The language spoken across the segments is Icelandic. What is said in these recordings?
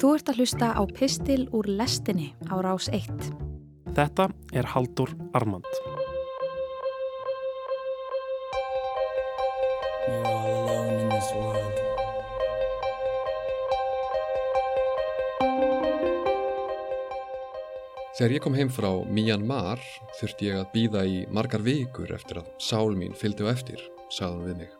Þú ert að hlusta á Pistil úr lestinni á rás 1. Þetta er Haldur Armand. You're all alone in this world. Þegar ég kom heim frá Myanmar þurfti ég að býða í margar vikur eftir að sál mín fylgdi á eftir, sagði hún við mig.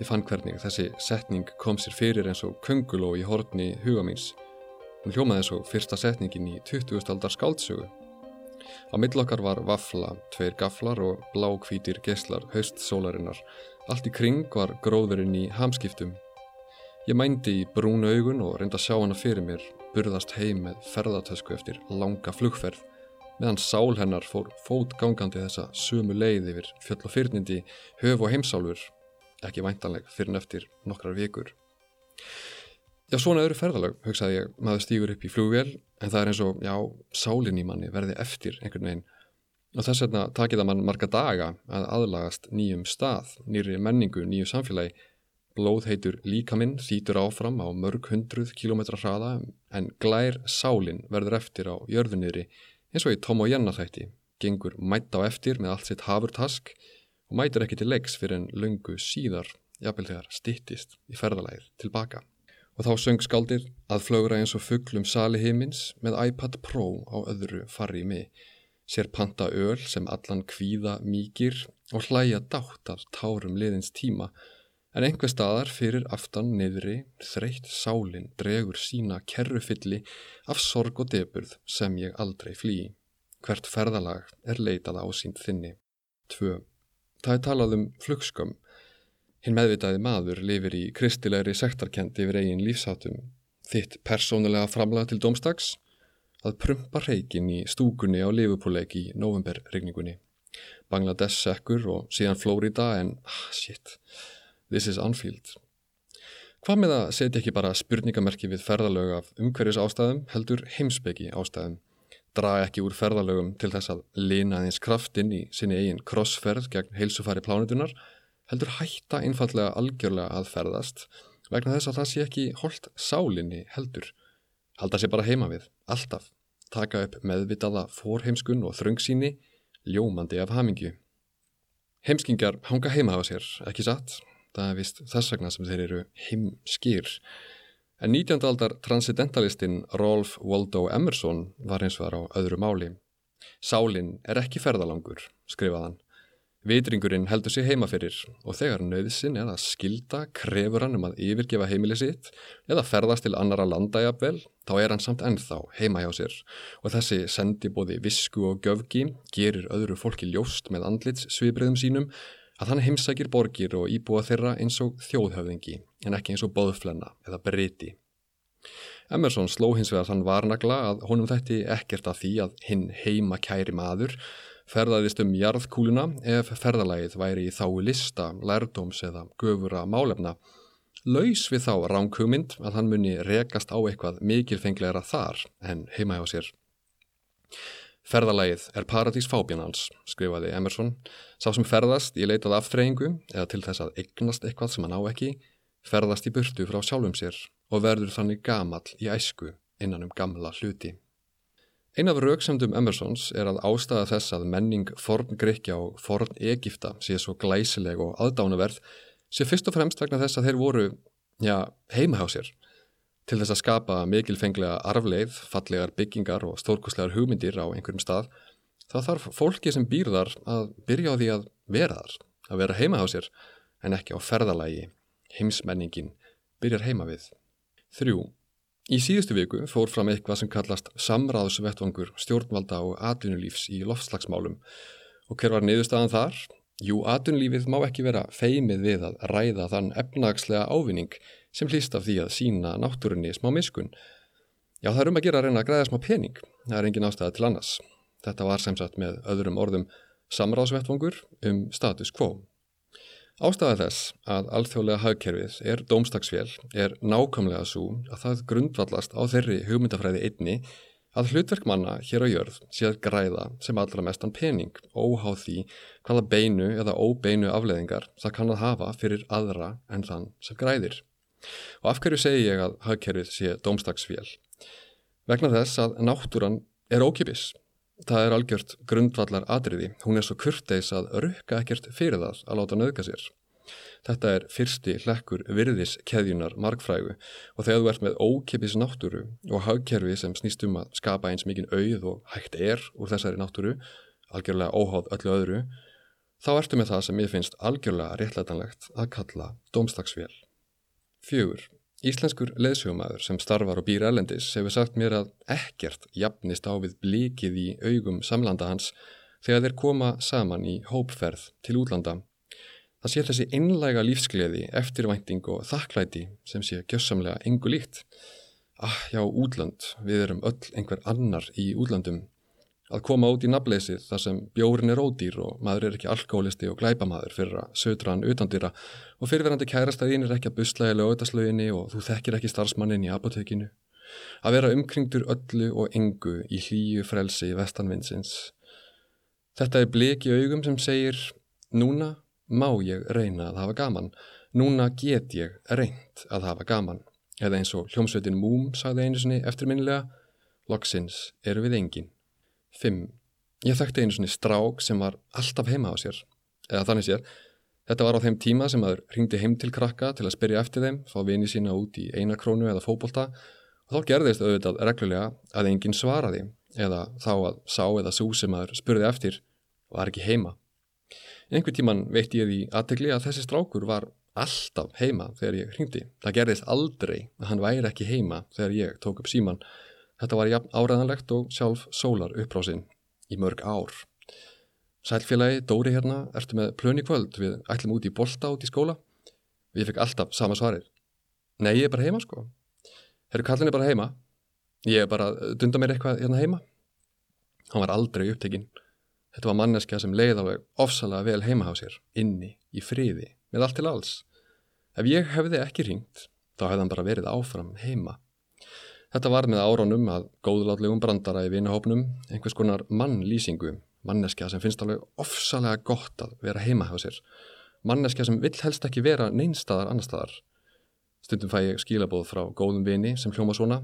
Ég fann hvernig þessi setning kom sér fyrir eins og könguló í hortni huga míns. Hún hljómaði og fyrsta setningin í 20. aldar skáldsögu. Á millokkar var vafla, tveir gaflar og blákvítir geslar haust sólarinnar. Allt í kring var gróðurinn í hamskiptum. Ég mændi í brún augun og reyndi að sjá hana fyrir mér, burðast heim með ferðartösku eftir langa flugferð, meðan sál hennar fór fótgangandi þessa sömu leið yfir fjöll og fyrnindi, höf og heimsálfur, ekki væntanleg fyrir neftir nokkrar vikur. Já, svona öðru ferðalag, hugsaði ég, maður stýgur upp í flugvél, en það er eins og, já, sálinn í manni verði eftir einhvern veginn. Og þess vegna takir það mann marga daga að aðlagast nýjum stað, nýri menningu, nýju samfélagi, Blóðheitur líkaminn þýtur áfram á mörg hundruð kilómetra hraða en glær sálinn verður eftir á jörðunniðri eins og í Tom og Jenna þætti, gengur mætt á eftir með allt sitt hafurtask og mætir ekki til leiks fyrir en lungu síðar, jafnvel þegar stittist í ferðalæðir tilbaka. Og þá söng skáldir að flögra eins og fugglum sali heimins með iPad Pro á öðru farri mig, sér panta öl sem allan kvíða mýgir og hlæja dátt af tárum liðins tíma En einhver staðar fyrir aftan niðri þreytt sálinn dregur sína kerrufylli af sorg og deburð sem ég aldrei flýi. Hvert ferðalag er leitað ásýnd þinni. 2. Það er talað um flugskömm. Hinn meðvitaði maður lifir í kristilegri sektarkendi yfir eigin lífsátum. Þitt persónulega framlega til domstags? Að prumpa reikin í stúkunni á lifupúleik í novemberregningunni. Bangladesh sekkur og síðan Flórida en, ah, shit... This is Anfield. Hvað með að setja ekki bara spurningamerki við ferðalög af umhverjus ástæðum heldur heimsbyggi ástæðum. Draga ekki úr ferðalögum til þess að lina eins kraftinn í sinni eigin krossferð gegn heilsufæri plánutunar heldur hætta einfallega algjörlega að ferðast vegna þess að það sé ekki holdt sálinni heldur. Halda sér bara heima við, alltaf. Taka upp meðvitaða fórheimskun og þröngsíni, ljómandi af hamingju. Heimskingjar hanga heima á sér, ekki satt? Það er vist þess vegna sem þeir eru heimskýr. En 19. aldar transcendentalistinn Rolf Waldo Emerson var eins og þar á öðru máli. Sálinn er ekki ferðalangur, skrifaðan. Vitringurinn heldur sig heima fyrir og þegar nöðsin eða skilda krefur hann um að yfirgefa heimili sitt eða ferðast til annara landægjabvel, þá er hann samt ennþá heima hjá sér og þessi sendi bóði visku og göfgi gerir öðru fólki ljóst með andlits svibriðum sínum að hann heimsækir borgir og íbúa þeirra eins og þjóðhöfðingi en ekki eins og boðflenna eða breyti. Emerson sló hins vegar þann varnagla að honum þætti ekkert að því að hinn heima kæri maður ferðaðist um jarðkúluna ef ferðalagið væri í þái lista, lærdóms eða göfura málefna, laus við þá ránkugmynd að hann muni rekast á eitthvað mikilfenglegra þar en heima hjá sér. Ferðalagið er paradís fábjanans, skrifaði Emerson. Sá sem ferðast í leitað aftreyingu eða til þess að eignast eitthvað sem hann á ekki, ferðast í burtu frá sjálfum sér og verður þannig gamall í æsku innan um gamla hluti. Ein af rauksemdum Emersons er að ástæða þess að menning forn Grekja og forn Egipta sé svo glæsileg og aðdánaverð sé fyrst og fremst vegna þess að þeir voru, já, heima hjá sér til þess að skapa mikilfenglega arfleið, fallegar byggingar og stórkoslegar hugmyndir á einhverjum stað, þá þarf fólki sem býr þar að byrja á því að vera þar, að vera heima á sér, en ekki á ferðalagi. Heimsmenningin byrjar heima við. Þrjú. Í síðustu viku fór fram eitthvað sem kallast samráðsvettvangur stjórnvalda og atvinnulífs í loftslagsmálum og hver var niðurstaðan þar? Jú, atvinnulífið má ekki vera feimið við að ræða þann efnagslega ávinning sem hlýst af því að sína náttúrunni smá miskun. Já, það er um að gera að reyna að græða smá pening. Það er engin ástæða til annars. Þetta var sem sagt með öðrum orðum samráðsvettfangur um status quo. Ástæða þess að alþjóðlega hagkerfið er dómstagsvél er nákvæmlega svo að það grundvallast á þeirri hugmyndafræði einni að hlutverk manna hér á jörð sé að græða sem allra mestan pening óháð því hvaða beinu eða óbeinu afleðingar það kann að hafa fyrir aðra en þann sem græðir. Og af hverju segi ég að hagkerfið sé dómstagsvél? Vegna þess að náttúran er ókipis. Það er algjört grundvallar atriði. Hún er svo kurteis að rukka ekkert fyrir það að láta nöðka sér. Þetta er fyrsti hlekkur virðis keðjunar markfrægu og þegar þú ert með ókipis náttúru og hagkerfi sem snýst um að skapa eins mikinn auð og hægt er úr þessari náttúru, algjörlega óháð öllu öðru, þá ertu með það sem ég finnst algjörlega réttlætanlegt að kalla dómstagsvél. Fjögur. Íslenskur leðsjómaður sem starfar og býr elendis hefur sagt mér að ekkert jafnist á við blikið í augum samlanda hans þegar þeir koma saman í hópferð til útlanda Það sé þessi einlæga lífsgleði, eftirvænting og þakklæti sem sé gjössamlega engu líkt. Ah, já, útland, við erum öll einhver annar í útlandum. Að koma út í nafleysið þar sem bjórin er ódýr og maður er ekki alkoholisti og glæpamaður fyrir að södra hann utandýra og fyrirverandi kærastæðin er ekki að busla í lögutaslauginni og þú þekkir ekki starfsmannin í apotekinu. Að vera umkringdur öllu og engu í hlýju frelsi vestanvindsins. Þetta er blik í augum sem segir, núna má ég reyna að hafa gaman. Núna get ég reynt að hafa gaman. Eða eins og hljómsveitin Múm sagði einu sinni eftirminnilega, loksins eru við engin. 5. Ég þekkti einu sinni strák sem var alltaf heima á sér. Eða þannig sér, þetta var á þeim tíma sem aður ringdi heim til krakka til að spyrja eftir þeim, fá vini sína út í einakrónu eða fókbólta og þá gerðist auðvitað reglulega að enginn svaraði eða þá að sá eða sú sem aður spurði eftir var ekki heima. Einhver tíman veitt ég því aðtegli að þessi strákur var alltaf heima þegar ég hringdi. Það gerðist aldrei að hann væri ekki heima þegar ég tók upp síman. Þetta var jafn áræðanlegt og sjálf sólar uppbrásinn í mörg ár. Sælfélagi, Dóri hérna, ertu með plöni kvöld, við ætlum út í bolta út í skóla. Við fikk alltaf sama svarir. Nei, ég er bara heima sko. Herru, kallin er bara heima. Ég er bara, dunda mér eitthvað hérna heima. Hann var aldrei upptekinn. Þetta var manneskja sem leið alveg ofsalega vel heima á sér, inni, í friði, með allt til alls. Ef ég hefði ekki ringt, þá hefði hann bara verið áfram heima. Þetta var með áronum að góðlátlegum brandara í vinahópnum, einhvers konar mannlýsingu, manneskja sem finnst alveg ofsalega gott að vera heima á sér. Manneskja sem vill helst ekki vera neinstadar annar staðar. Stundum fæ ég skilabóð frá góðum vini sem hljóma svona.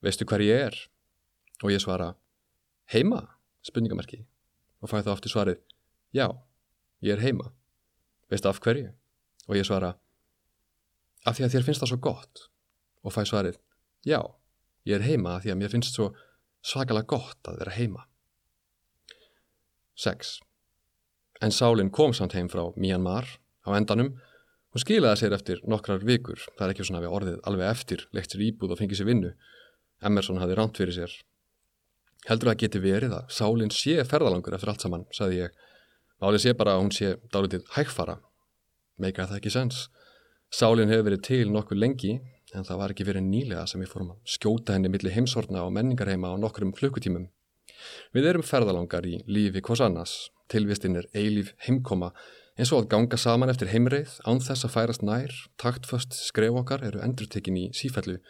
Veistu hver ég er? Og ég svara, heima? Spurningamerki og fæ þá aftur svarið já, ég er heima veist af hverju? og ég svara af því að þér finnst það svo gott og fæ svarið já, ég er heima því að mér finnst svo svakalega gott að vera heima 6. En Sálinn kom samt heim frá Myanmar á endanum hún skilaði sér eftir nokkrar vikur það er ekki svona við orðið alveg eftir leikt sér íbúð og fengið sér vinnu Emerson hafði ránt fyrir sér Heldur það geti verið að sálinn sé ferðalangur eftir allt saman, sagði ég. Málið sé bara að hún sé dálitið hægfara. Meika það ekki sens. Sálinn hefur verið til nokkuð lengi, en það var ekki verið nýlega sem við fórum að skjóta henni millir heimsorna og menningarheima á nokkurum klukkutímum. Við erum ferðalangar í lífi hvors annars. Tilvistinn er eilíf heimkoma, eins og að ganga saman eftir heimreið, án þess að færast nær, taktföst skref okkar eru endurtekin í sífellu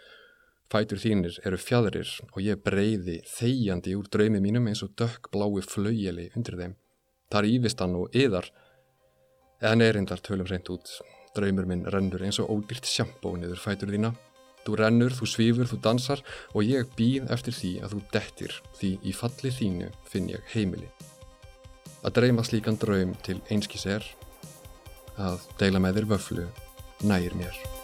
Fætur þínir eru fjadrir og ég breyði þegjandi úr draumi mínum eins og dökk blái flaugjeli undir þeim. Það er ívistan og yðar, eða neyrindar tölum reynd út. Draumur minn rennur eins og ódýrt sjampó niður fætur þína. Þú rennur, þú svífur, þú dansar og ég býð eftir því að þú dettir því í falli þínu finn ég heimili. Að dreyma slíkan draum til einskis er að deila með þér vöflu nægir mér.